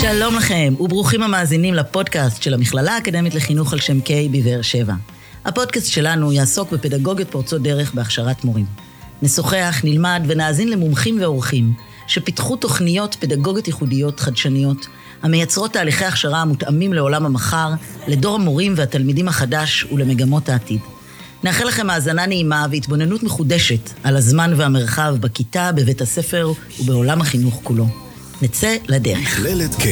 שלום לכם, וברוכים המאזינים לפודקאסט של המכללה האקדמית לחינוך על שם קיי בבאר שבע. הפודקאסט שלנו יעסוק בפדגוגיות פורצות דרך בהכשרת מורים. נשוחח, נלמד ונאזין למומחים ואורחים שפיתחו תוכניות פדגוגיות ייחודיות חדשניות, המייצרות תהליכי הכשרה המותאמים לעולם המחר, לדור המורים והתלמידים החדש ולמגמות העתיד. נאחל לכם האזנה נעימה והתבוננות מחודשת על הזמן והמרחב בכיתה, בבית הספר ובעולם החינוך כולו. נצא לדרך. מכללת K,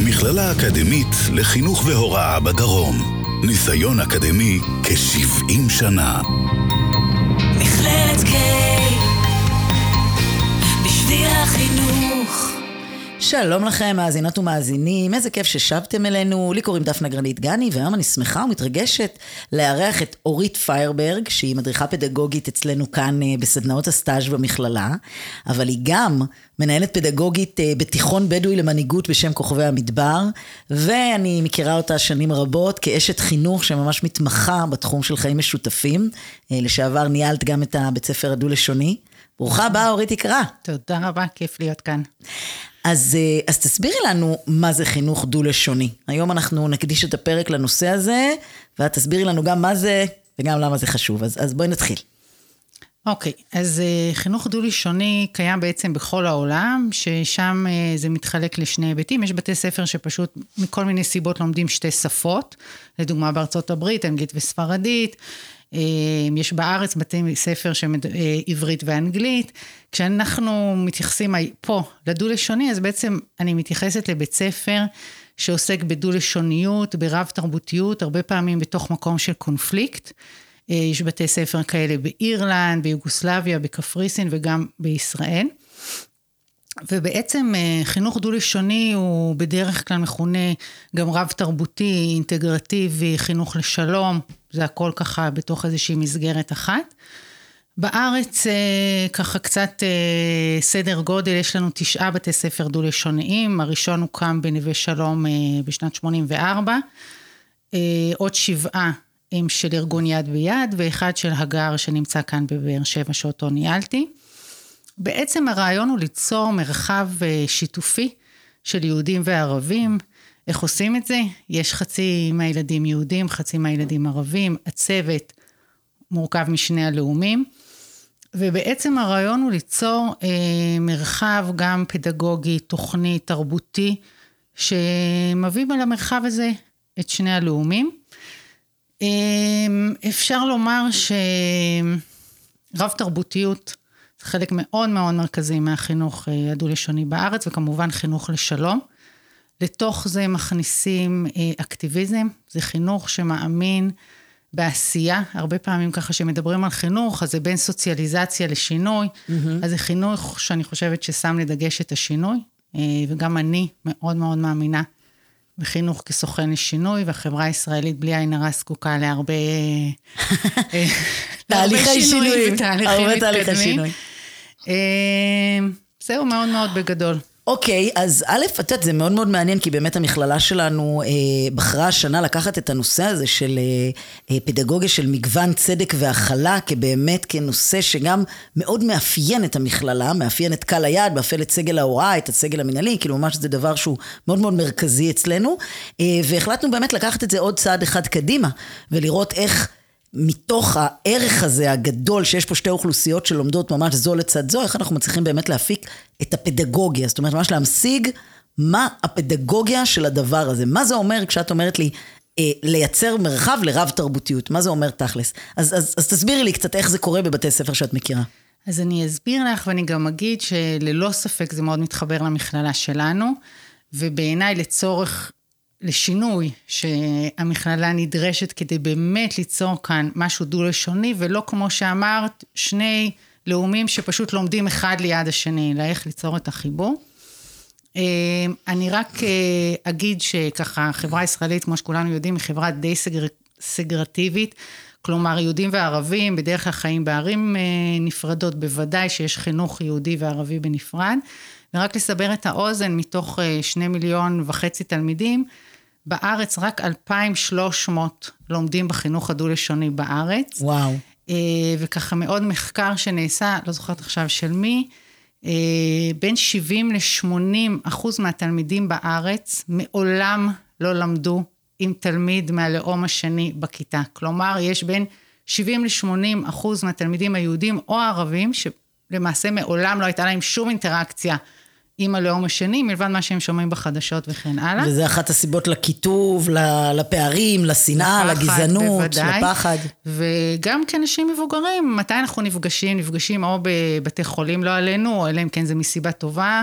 מכללה אקדמית לחינוך והוראה בדרום. ניסיון אקדמי כ-70 שנה. מכללת K, בשביל החינוך. שלום לכם, מאזינות ומאזינים, איזה כיף ששבתם אלינו. לי קוראים דפנה גרנית גני, והיום אני שמחה ומתרגשת לארח את אורית פיירברג, שהיא מדריכה פדגוגית אצלנו כאן אה, בסדנאות הסטאז' במכללה, אבל היא גם מנהלת פדגוגית אה, בתיכון בדואי למנהיגות בשם כוכבי המדבר, ואני מכירה אותה שנים רבות כאשת חינוך שממש מתמחה בתחום של חיים משותפים. אה, לשעבר ניהלת גם את הבית ספר הדו-לשוני. ברוכה הבאה, אורית יקרה. תודה רבה, כיף להיות כאן. אז, אה, אז תסבירי לנו מה זה חינוך דו-לשוני. היום אנחנו נקדיש את הפרק לנושא הזה, ואת תסבירי לנו גם מה זה וגם למה זה חשוב. אז, אז בואי נתחיל. אוקיי, okay, אז uh, חינוך דו-לשוני קיים בעצם בכל העולם, ששם uh, זה מתחלק לשני היבטים. יש בתי ספר שפשוט מכל מיני סיבות לומדים שתי שפות, לדוגמה בארצות הברית, אנגלית וספרדית. אמ, יש בארץ בתי ספר שהם אה, עברית ואנגלית. כשאנחנו מתייחסים פה לדו-לשוני, אז בעצם אני מתייחסת לבית ספר שעוסק בדו-לשוניות, ברב תרבותיות, הרבה פעמים בתוך מקום של קונפליקט. אה, יש בתי ספר כאלה באירלנד, ביוגוסלביה, בקפריסין וגם בישראל. ובעצם אה, חינוך דו-לשוני הוא בדרך כלל מכונה גם רב תרבותי, אינטגרטיבי, חינוך לשלום, זה הכל ככה בתוך איזושהי מסגרת אחת. בארץ אה, ככה קצת אה, סדר גודל, יש לנו תשעה בתי ספר דו-לשוניים, הראשון הוקם בנווה שלום בשנת 84, עוד שבעה הם של ארגון יד ביד, ואחד של הגר שנמצא כאן בבאר שבע שאותו ניהלתי. בעצם הרעיון הוא ליצור מרחב אה, שיתופי של יהודים וערבים. איך עושים את זה? יש חצי מהילדים יהודים, חצי מהילדים ערבים, הצוות מורכב משני הלאומים. ובעצם הרעיון הוא ליצור אה, מרחב גם פדגוגי, תוכני, תרבותי, שמביא למרחב הזה את שני הלאומים. אה, אפשר לומר שרב תרבותיות חלק מאוד מאוד מרכזי מהחינוך אה, הדו-לשוני בארץ, וכמובן חינוך לשלום. לתוך זה מכניסים אה, אקטיביזם, זה חינוך שמאמין בעשייה, הרבה פעמים ככה שמדברים על חינוך, אז זה בין סוציאליזציה לשינוי, mm-hmm. אז זה חינוך שאני חושבת ששם לדגש את השינוי, אה, וגם אני מאוד מאוד מאמינה בחינוך כסוכן לשינוי, והחברה הישראלית בלי עין הרע זקוקה להרבה... תהליכי שינוי, הרבה תהליכי שינוי. אה, זהו מאוד מאוד בגדול. אוקיי, okay, אז א', את יודעת, זה מאוד מאוד מעניין, כי באמת המכללה שלנו אה, בחרה השנה לקחת את הנושא הזה של אה, אה, פדגוגיה של מגוון צדק והכלה, כבאמת כנושא שגם מאוד מאפיין את המכללה, מאפיין את קהל היעד, מאפיין את סגל ההוראה, את הסגל המנהלי, כאילו ממש זה דבר שהוא מאוד מאוד מרכזי אצלנו, אה, והחלטנו באמת לקחת את זה עוד צעד אחד קדימה, ולראות איך... מתוך הערך הזה הגדול, שיש פה שתי אוכלוסיות שלומדות ממש זו לצד זו, איך אנחנו מצליחים באמת להפיק את הפדגוגיה, זאת אומרת, ממש להמשיג מה הפדגוגיה של הדבר הזה. מה זה אומר כשאת אומרת לי, אה, לייצר מרחב לרב תרבותיות, מה זה אומר תכלס? אז, אז, אז תסבירי לי קצת איך זה קורה בבתי ספר שאת מכירה. אז אני אסביר לך, ואני גם אגיד שללא ספק זה מאוד מתחבר למכללה שלנו, ובעיניי לצורך לשינוי שהמכללה נדרשת כדי באמת ליצור כאן משהו דו-לשוני, ולא כמו שאמרת, שני לאומים שפשוט לומדים אחד ליד השני, אלא איך ליצור את החיבור. אה, אני רק אה, אגיד שככה, החברה הישראלית, כמו שכולנו יודעים, היא חברה די סגר, סגרטיבית. כלומר, יהודים וערבים בדרך כלל חיים בערים אה, נפרדות, בוודאי שיש חינוך יהודי וערבי בנפרד. ורק לסבר את האוזן, מתוך שני מיליון וחצי תלמידים, בארץ רק 2,300 לומדים בחינוך הדו-לשוני בארץ. וואו. אה, וככה מאוד מחקר שנעשה, לא זוכרת עכשיו של מי, אה, בין 70 ל-80 אחוז מהתלמידים בארץ מעולם לא למדו עם תלמיד מהלאום השני בכיתה. כלומר, יש בין 70 ל-80 אחוז מהתלמידים היהודים או הערבים, שלמעשה מעולם לא הייתה להם שום אינטראקציה עם הלאום השני, מלבד מה שהם שומעים בחדשות וכן הלאה. וזה אחת הסיבות לקיטוב, לפערים, לשנאה, לפחד, לגזענות, בוודאי. לפחד. וגם כאנשים מבוגרים, מתי אנחנו נפגשים? נפגשים או בבתי חולים, לא עלינו, אלא אם כן זה מסיבה טובה,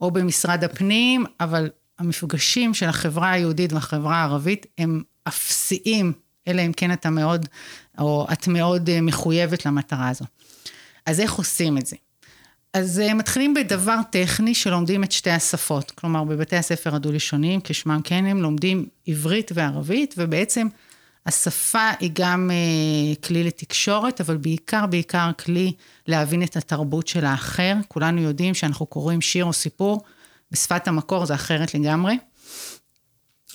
או במשרד הפנים, אבל המפגשים של החברה היהודית והחברה הערבית הם אפסיים, אלא אם כן אתה מאוד, או את מאוד אה, מחויבת למטרה הזו. אז איך עושים את זה? אז אה, מתחילים בדבר טכני שלומדים את שתי השפות. כלומר, בבתי הספר הדו-לשוניים, כשמם כן הם לומדים עברית וערבית, ובעצם השפה היא גם אה, כלי לתקשורת, אבל בעיקר, בעיקר כלי להבין את התרבות של האחר. כולנו יודעים שאנחנו קוראים שיר או סיפור, בשפת המקור זה אחרת לגמרי.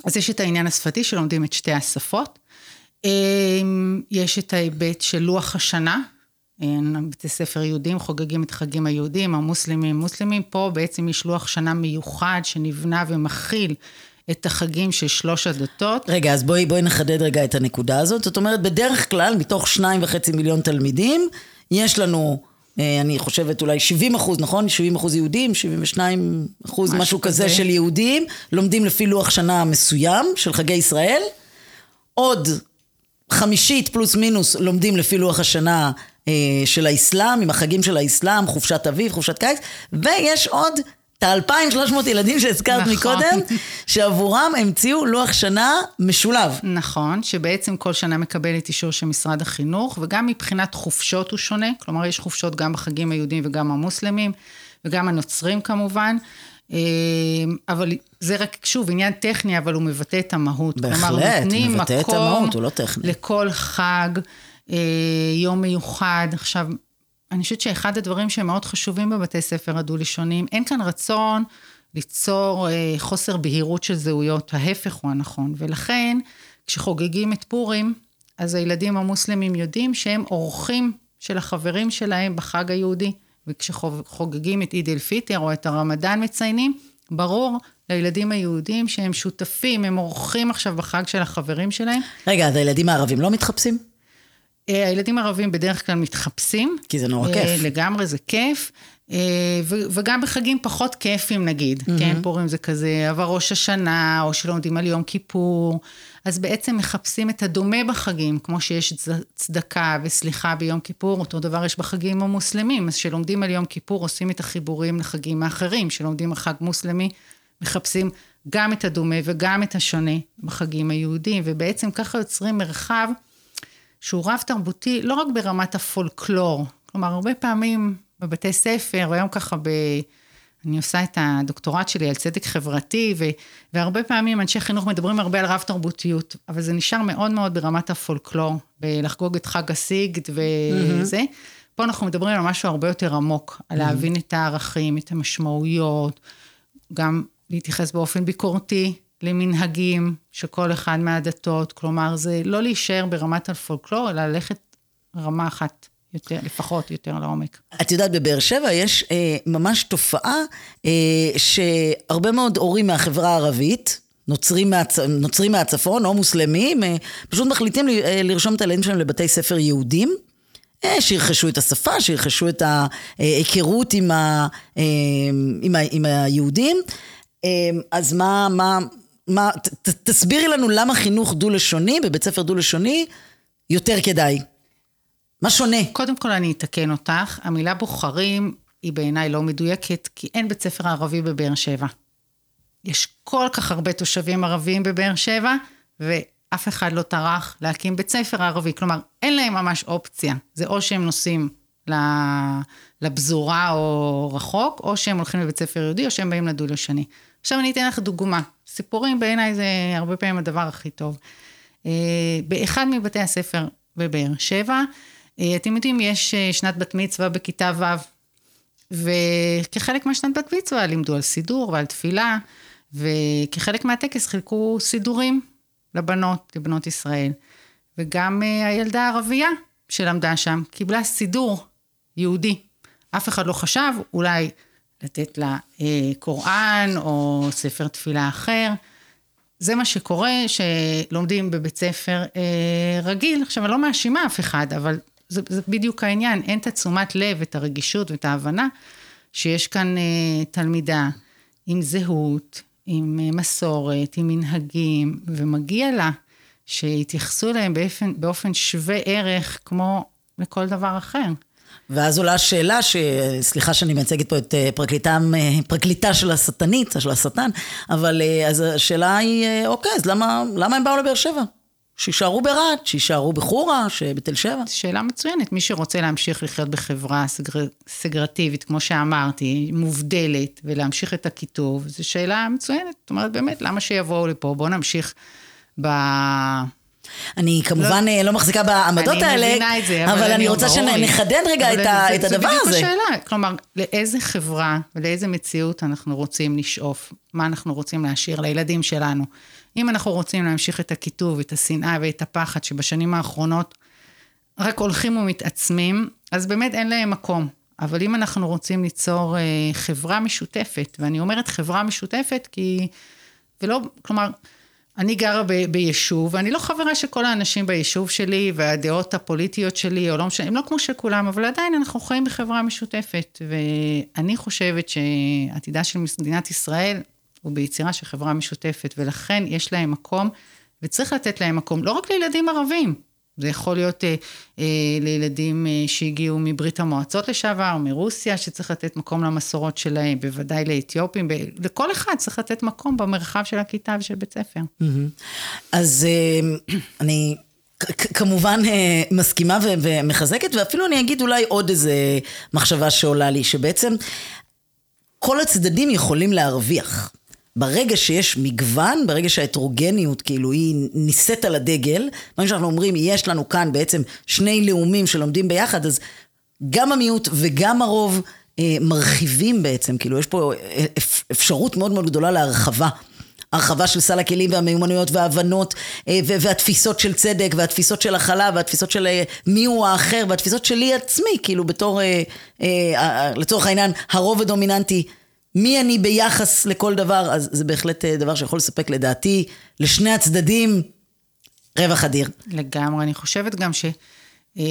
אז יש את העניין השפתי שלומדים את שתי השפות. אה, יש את ההיבט של לוח השנה, בתי ספר יהודים חוגגים את חגים היהודים, המוסלמים מוסלמים, פה בעצם יש לוח שנה מיוחד שנבנה ומכיל את החגים של שלוש הדתות. רגע, אז בואי, בואי נחדד רגע את הנקודה הזאת. זאת אומרת, בדרך כלל, מתוך שניים וחצי מיליון תלמידים, יש לנו, אה, אני חושבת אולי 70 אחוז, נכון? 70 אחוז יהודים, 72 אחוז, משהו, משהו כזה של יהודים, לומדים לפי לוח שנה מסוים של חגי ישראל. עוד חמישית פלוס מינוס לומדים לפי לוח השנה של האסלאם, עם החגים של האסלאם, חופשת אביב, חופשת קיץ, ויש עוד את ה-2,300 ילדים שהזכרת נכון. מקודם, שעבורם המציאו לוח שנה משולב. נכון, שבעצם כל שנה מקבלת אישור של משרד החינוך, וגם מבחינת חופשות הוא שונה, כלומר יש חופשות גם בחגים היהודים וגם המוסלמים, וגם הנוצרים כמובן. אה, אבל זה רק, שוב, עניין טכני, אבל הוא מבטא את המהות. בהחלט, מבטא את המהות, הוא לא טכני. לכל חג. אה, יום מיוחד. עכשיו, אני חושבת שאחד הדברים שהם מאוד חשובים בבתי ספר הדו-לשוניים, אין כאן רצון ליצור אה, חוסר בהירות של זהויות, ההפך הוא הנכון. ולכן, כשחוגגים את פורים, אז הילדים המוסלמים יודעים שהם אורחים של החברים שלהם בחג היהודי. וכשחוגגים את עיד אל פיטר או את הרמדאן מציינים, ברור לילדים היהודים שהם שותפים, הם אורחים עכשיו בחג של החברים שלהם. רגע, אז הילדים הערבים לא מתחפשים? אה, הילדים הערבים בדרך כלל מתחפשים. כי זה נורא אה, כיף. לגמרי, זה כיף. אה, וגם בחגים פחות כיפים נגיד, mm-hmm. כן, פורים זה כזה, עבר ראש השנה, או שלומדים על יום כיפור, אז בעצם מחפשים את הדומה בחגים, כמו שיש צדקה וסליחה ביום כיפור, אותו דבר יש בחגים המוסלמים, אז שלומדים על יום כיפור עושים את החיבורים לחגים האחרים, שלומדים על חג מוסלמי, מחפשים גם את הדומה וגם את השונה בחגים היהודים, ובעצם ככה יוצרים מרחב שהוא רב תרבותי לא רק ברמת הפולקלור, כלומר הרבה פעמים בבתי ספר, והיום ככה ב... אני עושה את הדוקטורט שלי על צדק חברתי, ו, והרבה פעמים אנשי חינוך מדברים הרבה על רב תרבותיות, אבל זה נשאר מאוד מאוד ברמת הפולקלור, בלחגוג את חג הסיגד וזה. Mm-hmm. פה אנחנו מדברים על משהו הרבה יותר עמוק, על mm-hmm. להבין את הערכים, את המשמעויות, גם להתייחס באופן ביקורתי למנהגים של כל אחד מהדתות, כלומר זה לא להישאר ברמת הפולקלור, אלא ללכת רמה אחת יותר, לפחות יותר לעומק. את יודעת, בבאר שבע יש אה, ממש תופעה אה, שהרבה מאוד הורים מהחברה הערבית, נוצרים, מהצ... נוצרים מהצפון או מוסלמים, אה, פשוט מחליטים ל... אה, לרשום את הילדים שלהם לבתי ספר יהודים. אה, שירכשו את השפה, שירכשו את ההיכרות עם, ה, אה, עם, ה, עם היהודים. אה, אז מה, מה, מה, ת, תסבירי לנו למה חינוך דו-לשוני, בבית ספר דו-לשוני, יותר כדאי. מה שונה? קודם כל אני אתקן אותך, המילה בוחרים היא בעיניי לא מדויקת, כי אין בית ספר ערבי בבאר שבע. יש כל כך הרבה תושבים ערבים בבאר שבע, ואף אחד לא טרח להקים בית ספר ערבי. כלומר, אין להם ממש אופציה. זה או שהם נוסעים לפזורה או רחוק, או שהם הולכים לבית ספר יהודי, או שהם באים לדו-לשוני. עכשיו אני אתן לך דוגמה. סיפורים בעיניי זה הרבה פעמים הדבר הכי טוב. אה, באחד מבתי הספר בבאר שבע, אה, אתם יודעים, יש אה, שנת בת מצווה בכיתה ו', וכחלק מהשנת בת מצווה לימדו על סידור ועל תפילה, וכחלק מהטקס חילקו סידורים לבנות, לבנות ישראל. וגם הילדה הערבייה שלמדה שם קיבלה סידור יהודי. אף אחד לא חשב, אולי לתת לה אה, קוראן או ספר תפילה אחר. זה מה שקורה שלומדים בבית ספר אה, רגיל. עכשיו, אני לא מאשימה אף אחד, אבל זה, זה בדיוק העניין. אין את התשומת לב, את הרגישות ואת ההבנה שיש כאן אה, תלמידה עם זהות, עם אה, מסורת, עם מנהגים, ומגיע לה שיתייחסו אליהם באופן, באופן שווה ערך כמו לכל דבר אחר. ואז עולה השאלה, ש... סליחה שאני מייצגת פה את אה, פרקליטם, אה, פרקליטה של השטנית, של השטן, אבל אה, אז השאלה היא, אוקיי, אז למה, למה הם באו לבאר שבע? שיישארו ברהט, שיישארו בחורה, שבתל שבע. שאלה מצוינת. מי שרוצה להמשיך לחיות בחברה סגר... סגרטיבית, כמו שאמרתי, מובדלת, ולהמשיך את הקיטוב, זו שאלה מצוינת. זאת אומרת, באמת, למה שיבואו לפה? בואו נמשיך ב... אני כמובן לא, לא מחזיקה בעמדות אני האלה, מבינה את זה, אבל, אבל אני, אני רוצה שנחדד רגע את, ה, את הדבר הזה. זה בדיוק השאלה, כלומר, לאיזה חברה ולאיזה מציאות אנחנו רוצים לשאוף, מה אנחנו רוצים להשאיר לילדים שלנו. אם אנחנו רוצים להמשיך את הקיטוב, את השנאה ואת הפחד שבשנים האחרונות רק הולכים ומתעצמים, אז באמת אין להם מקום. אבל אם אנחנו רוצים ליצור אה, חברה משותפת, ואני אומרת חברה משותפת כי, ולא, כלומר, אני גרה ב, ביישוב, ואני לא חברה של כל האנשים ביישוב שלי, והדעות הפוליטיות שלי, או לא משנה, הם לא כמו של כולם, אבל עדיין אנחנו חיים בחברה משותפת. ואני חושבת שעתידה של מדינת ישראל הוא ביצירה של חברה משותפת, ולכן יש להם מקום, וצריך לתת להם מקום, לא רק לילדים ערבים, זה יכול להיות אה, אה, לילדים אה, שהגיעו מברית המועצות לשעבר, מרוסיה, שצריך לתת מקום למסורות שלהם, בוודאי לאתיופים, ב- לכל אחד צריך לתת מקום במרחב של הכיתה ושל בית ספר. Mm-hmm. אז אה, אני כמובן אה, מסכימה ומחזקת, ואפילו אני אגיד אולי עוד איזה מחשבה שעולה לי, שבעצם כל הצדדים יכולים להרוויח. ברגע שיש מגוון, ברגע שההטרוגניות כאילו היא נישאת על הדגל, מה שאנחנו אומרים, יש לנו כאן בעצם שני לאומים שלומדים ביחד, אז גם המיעוט וגם הרוב אה, מרחיבים בעצם, כאילו יש פה אה, אפשרות מאוד מאוד גדולה להרחבה. הרחבה של סל הכלים והמיומנויות וההבנות אה, והתפיסות של צדק והתפיסות של הכלה והתפיסות של אה, מי הוא האחר והתפיסות שלי עצמי, כאילו בתור, לצורך העניין, הרוב הדומיננטי מי אני ביחס לכל דבר, אז זה בהחלט אה, דבר שיכול לספק לדעתי לשני הצדדים רווח אדיר. לגמרי, אני חושבת גם ש... אה,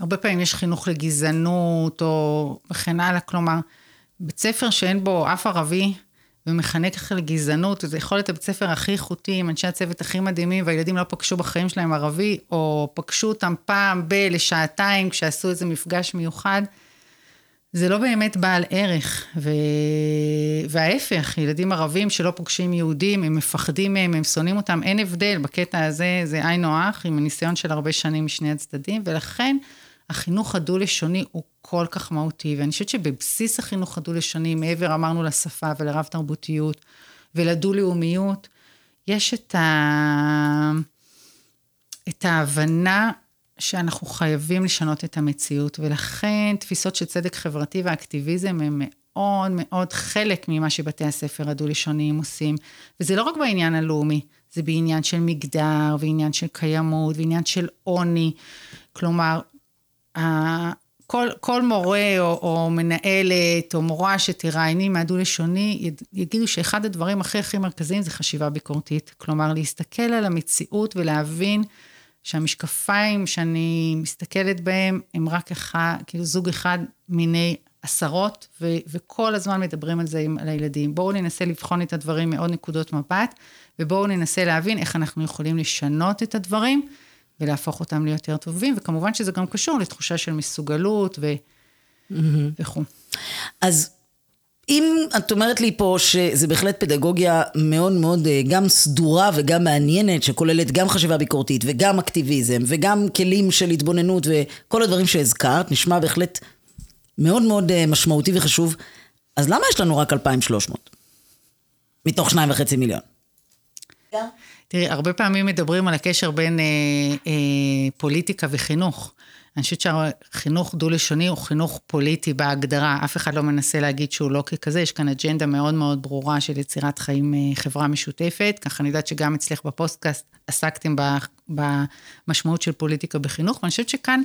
הרבה פעמים יש חינוך לגזענות או וכן הלאה, כלומר, בית ספר שאין בו אף ערבי ומחנק ככה לגזענות, זה יכול להיות הבית ספר הכי איכותי, עם אנשי הצוות הכי מדהימים, והילדים לא פגשו בחיים שלהם ערבי, או פגשו אותם פעם ב- לשעתיים כשעשו איזה מפגש מיוחד. זה לא באמת בעל ערך, ו... וההפך, ילדים ערבים שלא פוגשים יהודים, הם מפחדים מהם, הם שונאים אותם, אין הבדל, בקטע הזה זה היינו הך, עם הניסיון של הרבה שנים משני הצדדים, ולכן החינוך הדו-לשוני הוא כל כך מהותי, ואני חושבת שבבסיס החינוך הדו-לשוני, מעבר אמרנו לשפה ולרב תרבותיות ולדו-לאומיות, יש את, ה... את ההבנה שאנחנו חייבים לשנות את המציאות, ולכן תפיסות של צדק חברתי ואקטיביזם הם מאוד מאוד חלק ממה שבתי הספר הדו-לשוניים עושים. וזה לא רק בעניין הלאומי, זה בעניין של מגדר, ועניין של קיימות, ועניין של עוני. כלומר, כל, כל מורה או, או מנהלת או מורה שתראייני מהדו-לשוני, יגידו שאחד הדברים הכי הכי מרכזיים זה חשיבה ביקורתית. כלומר, להסתכל על המציאות ולהבין שהמשקפיים שאני מסתכלת בהם הם רק אחד, כאילו זוג אחד מיני עשרות, ו- וכל הזמן מדברים על זה עם, על הילדים. בואו ננסה לבחון את הדברים מעוד נקודות מבט, ובואו ננסה להבין איך אנחנו יכולים לשנות את הדברים ולהפוך אותם ליותר טובים, וכמובן שזה גם קשור לתחושה של מסוגלות ו... mm-hmm. וכו'. אז אם את אומרת לי פה שזה בהחלט פדגוגיה מאוד מאוד אה, גם סדורה וגם מעניינת, שכוללת גם חשיבה ביקורתית וגם אקטיביזם וגם כלים של התבוננות וכל הדברים שהזכרת, נשמע בהחלט מאוד מאוד אה, משמעותי וחשוב, אז למה יש לנו רק 2,300? מתוך שניים וחצי מיליון. תראי, הרבה פעמים מדברים על הקשר בין אה, אה, פוליטיקה וחינוך. אני חושבת שהחינוך דו-לשוני הוא חינוך פוליטי בהגדרה, אף אחד לא מנסה להגיד שהוא לא ככזה, יש כאן אג'נדה מאוד מאוד ברורה של יצירת חיים, אה, חברה משותפת, ככה אני יודעת שגם אצלך בפודקאסט עסקתם במשמעות של פוליטיקה בחינוך, ואני חושבת שכאן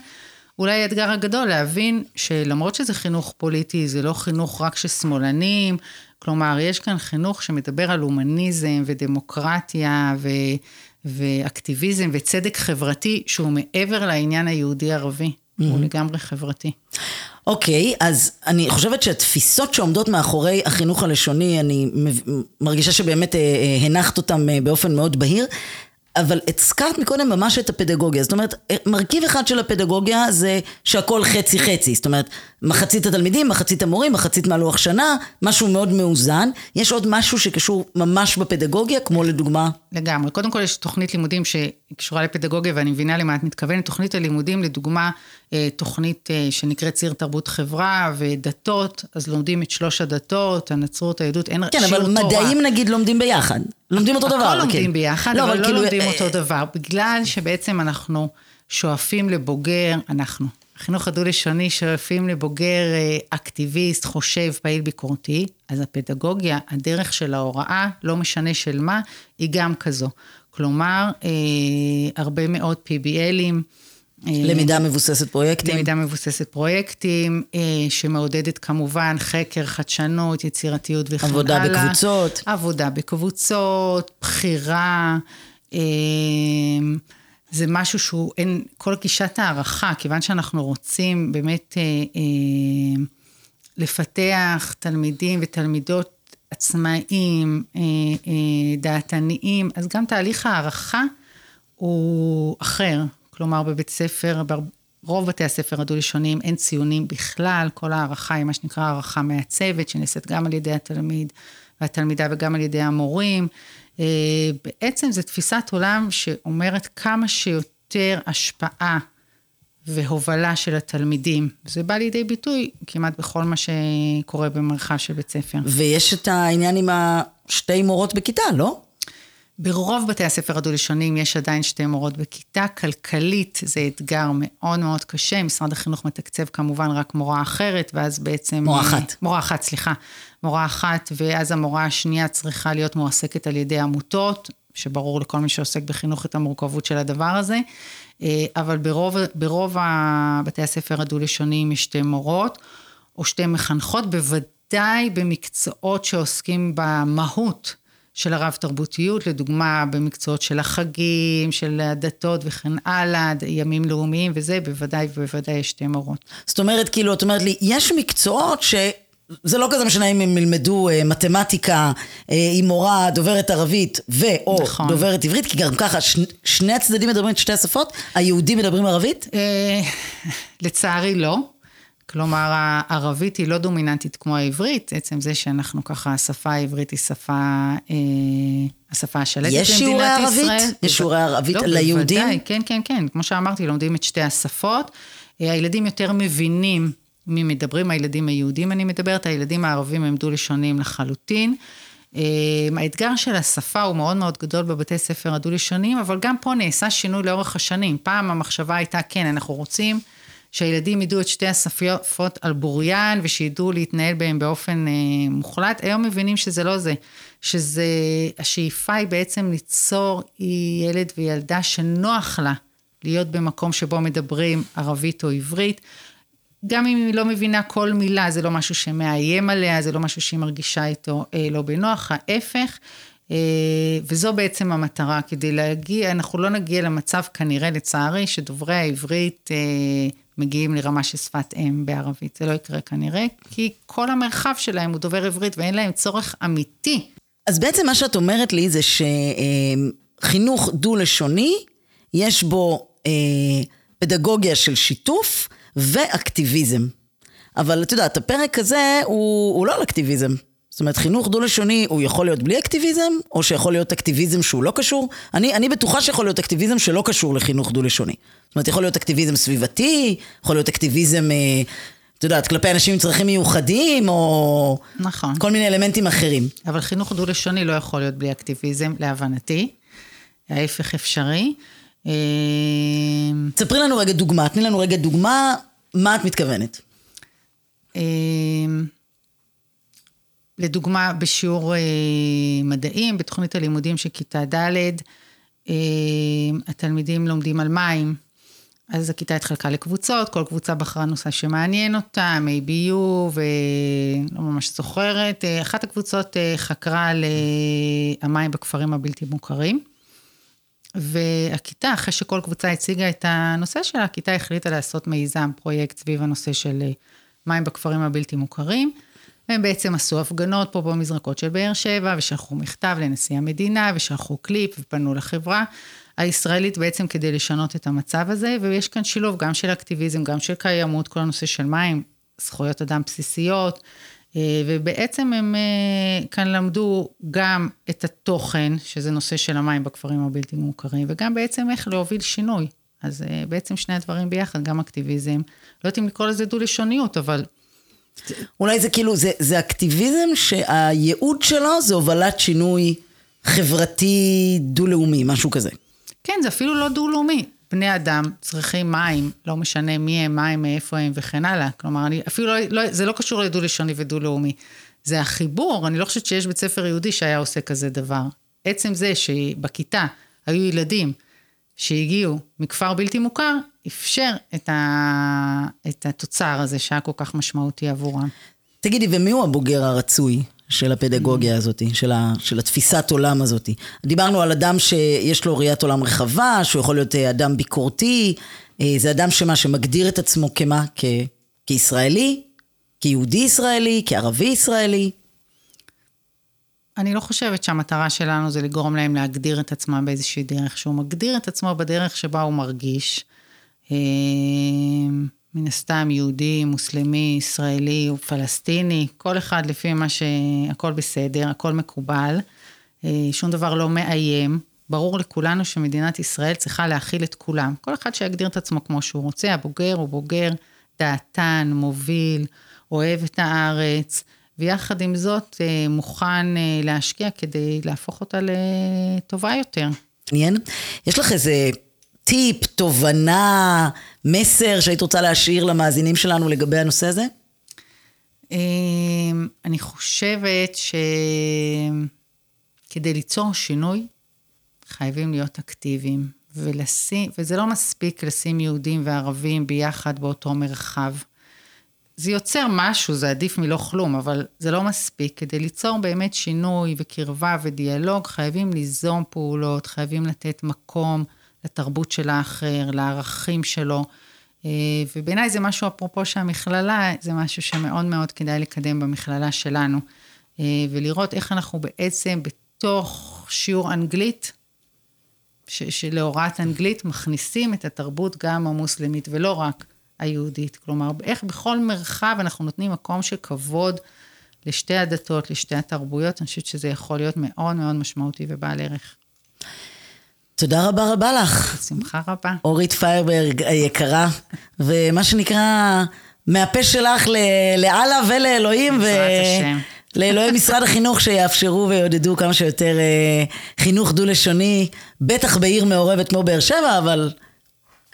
אולי האתגר הגדול להבין שלמרות שזה חינוך פוליטי, זה לא חינוך רק של שמאלנים, כלומר, יש כאן חינוך שמדבר על הומניזם ודמוקרטיה ו... ואקטיביזם וצדק חברתי שהוא מעבר לעניין היהודי-ערבי, mm-hmm. הוא לגמרי חברתי. אוקיי, okay, אז אני חושבת שהתפיסות שעומדות מאחורי החינוך הלשוני, אני מרגישה שבאמת אה, אה, הנחת אותם אה, באופן מאוד בהיר. אבל הזכרת מקודם ממש את הפדגוגיה, זאת אומרת, מרכיב אחד של הפדגוגיה זה שהכל חצי חצי, זאת אומרת, מחצית התלמידים, מחצית המורים, מחצית מהלוח שנה, משהו מאוד מאוזן. יש עוד משהו שקשור ממש בפדגוגיה, כמו לדוגמה? לגמרי. קודם כל יש תוכנית לימודים שקשורה לפדגוגיה, ואני מבינה למה את מתכוונת. תוכנית הלימודים, לדוגמה, אה, תוכנית אה, שנקראת ציר תרבות חברה ודתות, אז לומדים את שלוש הדתות, הנצרות, היהדות, אין כן, שיעור תורה. כן, אבל מדעים נגיד לומדים ביחד. לומדים אותו דבר. הכל לומדים כן. ביחד, לא, אבל לא כאילו, לומדים אה, אותו דבר. בגלל שבעצם אנחנו שואפים לבוגר, אנחנו. החינוך הדו-לשוני שואפים לבוגר אקטיביסט, חושב, פעיל ביקורתי, אז הפדגוגיה, הדרך של ההוראה, לא משנה של מה, היא גם כזו. כלומר, הרבה מאוד PBLים, למידה מבוססת פרויקטים. למידה מבוססת פרויקטים, אה, שמעודדת כמובן חקר, חדשנות, יצירתיות וכן עבודה הלאה. עבודה בקבוצות. עבודה בקבוצות, בחירה. אה, זה משהו שהוא, אין, כל גישת הערכה, כיוון שאנחנו רוצים באמת אה, לפתח תלמידים ותלמידות עצמאיים, דעתניים, אז גם תהליך הערכה הוא אחר. כלומר בבית ספר, ברוב בתי הספר הדו-לשוניים אין ציונים בכלל, כל הערכה היא מה שנקרא הערכה מעצבת, שנעשית גם על ידי התלמיד והתלמידה וגם על ידי המורים. אה, בעצם זו תפיסת עולם שאומרת כמה שיותר השפעה והובלה של התלמידים. זה בא לידי ביטוי כמעט בכל מה שקורה במרחב של בית ספר. ויש את העניין עם השתי מורות בכיתה, לא? ברוב בתי הספר הדו-לשוניים יש עדיין שתי מורות בכיתה. כלכלית זה אתגר מאוד מאוד קשה. משרד החינוך מתקצב כמובן רק מורה אחרת, ואז בעצם... מורה אחת. מורה אחת, סליחה. מורה אחת, ואז המורה השנייה צריכה להיות מועסקת על ידי עמותות, שברור לכל מי שעוסק בחינוך את המורכבות של הדבר הזה. אה, אבל ברוב, ברוב בתי הספר הדו-לשוניים יש שתי מורות, או שתי מחנכות, בוודאי במקצועות שעוסקים במהות. של הרב תרבותיות, לדוגמה במקצועות של החגים, של הדתות וכן הלאה, ימים לאומיים וזה, בוודאי ובוודאי יש שתי מורות. זאת אומרת, כאילו, את אומרת לי, יש מקצועות ש... זה לא כזה משנה אם הם ילמדו אה, מתמטיקה אה, עם מורה דוברת ערבית ו/או נכון. דוברת עברית, כי גם ככה ש, שני הצדדים מדברים את שתי השפות, היהודים מדברים ערבית? אה, לצערי לא. כלומר, הערבית היא לא דומיננטית כמו העברית, עצם זה שאנחנו ככה, השפה העברית היא שפה, אה, השפה השלטת במדינת ישראל. יש שיעורי ערבית? יש שיעורי ערבית לא, ליהודים? בוודאי, כן, כן, כן. כמו שאמרתי, לומדים את שתי השפות. אה, הילדים יותר מבינים מי מדברים, הילדים היהודים אני מדברת, הילדים הערבים הם דו-לשוניים לחלוטין. אה, האתגר של השפה הוא מאוד מאוד גדול בבתי ספר הדו-לשוניים, אבל גם פה נעשה שינוי לאורך השנים. פעם המחשבה הייתה, כן, אנחנו רוצים שהילדים ידעו את שתי השפות על בוריין ושידעו להתנהל בהם באופן אה, מוחלט. היום מבינים שזה לא זה, שזה, השאיפה היא בעצם ליצור ילד וילדה שנוח לה להיות במקום שבו מדברים ערבית או עברית. גם אם היא לא מבינה כל מילה, זה לא משהו שמאיים עליה, זה לא משהו שהיא מרגישה איתו אה, לא בנוח, ההפך. אה, וזו בעצם המטרה, כדי להגיע, אנחנו לא נגיע למצב כנראה, לצערי, שדוברי העברית אה, מגיעים לרמה של שפת אם בערבית. זה לא יקרה כנראה, כי כל המרחב שלהם הוא דובר עברית ואין להם צורך אמיתי. אז בעצם מה שאת אומרת לי זה שחינוך דו-לשוני, יש בו אה, פדגוגיה של שיתוף ואקטיביזם. אבל את יודעת, הפרק הזה הוא, הוא לא על אקטיביזם. זאת אומרת, חינוך דו-לשוני הוא יכול להיות בלי אקטיביזם, או שיכול להיות אקטיביזם שהוא לא קשור. אני, אני בטוחה שיכול להיות אקטיביזם שלא קשור לחינוך דו-לשוני. זאת אומרת, יכול להיות אקטיביזם סביבתי, יכול להיות אקטיביזם, אה, את יודעת, כלפי אנשים עם צרכים מיוחדים, או... נכון. כל מיני אלמנטים אחרים. אבל חינוך דו-לשוני לא יכול להיות בלי אקטיביזם, להבנתי. ההפך אפשרי. אה, ספרי לנו רגע דוגמה, תני לנו רגע דוגמה, מה את מתכוונת? אה, לדוגמה, בשיעור אה, מדעים, בתוכנית הלימודים של כיתה ד', אה, התלמידים לומדים על מים, אז הכיתה התחלקה לקבוצות, כל קבוצה בחרה נושא שמעניין אותה, ABU, ולא ממש זוכרת. אה, אחת הקבוצות אה, חקרה על המים בכפרים הבלתי מוכרים. והכיתה, אחרי שכל קבוצה הציגה את הנושא שלה, הכיתה החליטה לעשות מיזם, פרויקט סביב הנושא של מים בכפרים הבלתי מוכרים. הם בעצם עשו הפגנות פה במזרקות של באר שבע, ושלחו מכתב לנשיא המדינה, ושלחו קליפ, ופנו לחברה. הישראלית בעצם כדי לשנות את המצב הזה, ויש כאן שילוב גם של אקטיביזם, גם של קיימות, כל הנושא של מים, זכויות אדם בסיסיות, אה, ובעצם הם אה, כאן למדו גם את התוכן, שזה נושא של המים בכפרים הבלתי מוכרים, וגם בעצם איך להוביל שינוי. אז אה, בעצם שני הדברים ביחד, גם אקטיביזם, לא יודעת אם לקרוא לזה דו-לשוניות, אבל... אולי זה כאילו, זה, זה אקטיביזם שהייעוד שלו זה הובלת שינוי חברתי דו-לאומי, משהו כזה. כן, זה אפילו לא דו-לאומי. בני אדם צריכים מים, לא משנה מי הם, מה הם, מאיפה הם וכן הלאה. כלומר, אני, אפילו לא, לא, זה לא קשור לדו-לשוני ודו-לאומי. זה החיבור, אני לא חושבת שיש בית ספר יהודי שהיה עושה כזה דבר. עצם זה שבכיתה היו ילדים שהגיעו מכפר בלתי מוכר, אפשר את, ה, את התוצר הזה שהיה כל כך משמעותי עבורם. תגידי, ומי הוא הבוגר הרצוי? של הפדגוגיה הזאת, של, ה, של התפיסת עולם הזאת. דיברנו על אדם שיש לו ראיית עולם רחבה, שהוא יכול להיות אה, אדם ביקורתי, אה, זה אדם שמה, שמגדיר את עצמו כמה? כ, כישראלי? כיהודי ישראלי? כערבי ישראלי? אני לא חושבת שהמטרה שלנו זה לגרום להם להגדיר את עצמם באיזושהי דרך, שהוא מגדיר את עצמו בדרך שבה הוא מרגיש. מן הסתם יהודי, מוסלמי, ישראלי או פלסטיני, כל אחד לפי מה שהכל בסדר, הכל מקובל, אה, שום דבר לא מאיים. ברור לכולנו שמדינת ישראל צריכה להכיל את כולם. כל אחד שיגדיר את עצמו כמו שהוא רוצה, הבוגר הוא בוגר, דעתן, מוביל, אוהב את הארץ, ויחד עם זאת אה, מוכן אה, להשקיע כדי להפוך אותה לטובה יותר. מעניין. יש לך איזה טיפ, תובנה, מסר שהיית רוצה להשאיר למאזינים שלנו לגבי הנושא הזה? אמ, אני חושבת שכדי ליצור שינוי, חייבים להיות אקטיביים. ולשים, וזה לא מספיק לשים יהודים וערבים ביחד באותו מרחב. זה יוצר משהו, זה עדיף מלא כלום, אבל זה לא מספיק. כדי ליצור באמת שינוי וקרבה ודיאלוג, חייבים ליזום פעולות, חייבים לתת מקום. לתרבות של האחר, לערכים שלו. אה, ובעיניי זה משהו, אפרופו שהמכללה, זה משהו שמאוד מאוד כדאי לקדם במכללה שלנו. אה, ולראות איך אנחנו בעצם בתוך שיעור אנגלית, שלהוראת אנגלית מכניסים את התרבות גם המוסלמית ולא רק היהודית. כלומר, איך בכל מרחב אנחנו נותנים מקום של כבוד לשתי הדתות, לשתי התרבויות, אני חושבת שזה יכול להיות מאוד מאוד משמעותי ובעל ערך. תודה רבה רבה לך. בשמחה רבה. אורית פיירברג היקרה, ומה שנקרא, מהפה שלך לאללה ולאלוהים. בעזרת השם. לאלוהי משרד החינוך שיאפשרו ויעודדו כמה שיותר אה, חינוך דו-לשוני, בטח בעיר מעורבת כמו באר שבע, אבל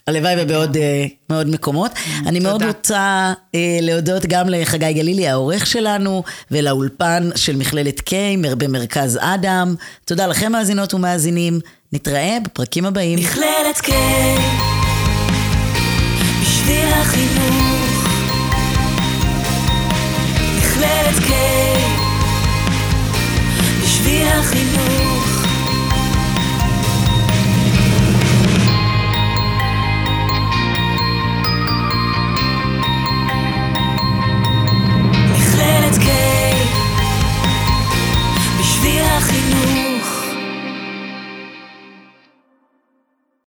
הלוואי ובעוד אה, מאוד מקומות. Mm, אני מאוד רוצה אה, להודות גם לחגי גלילי, העורך שלנו, ולאולפן של מכללת קיי במרכז אדם. תודה לכם, מאזינות ומאזינים. נתראה בפרקים הבאים. מכללת קיי, בשביל החינוך. מכללת קיי, בשביל החינוך. בשביל החינוך.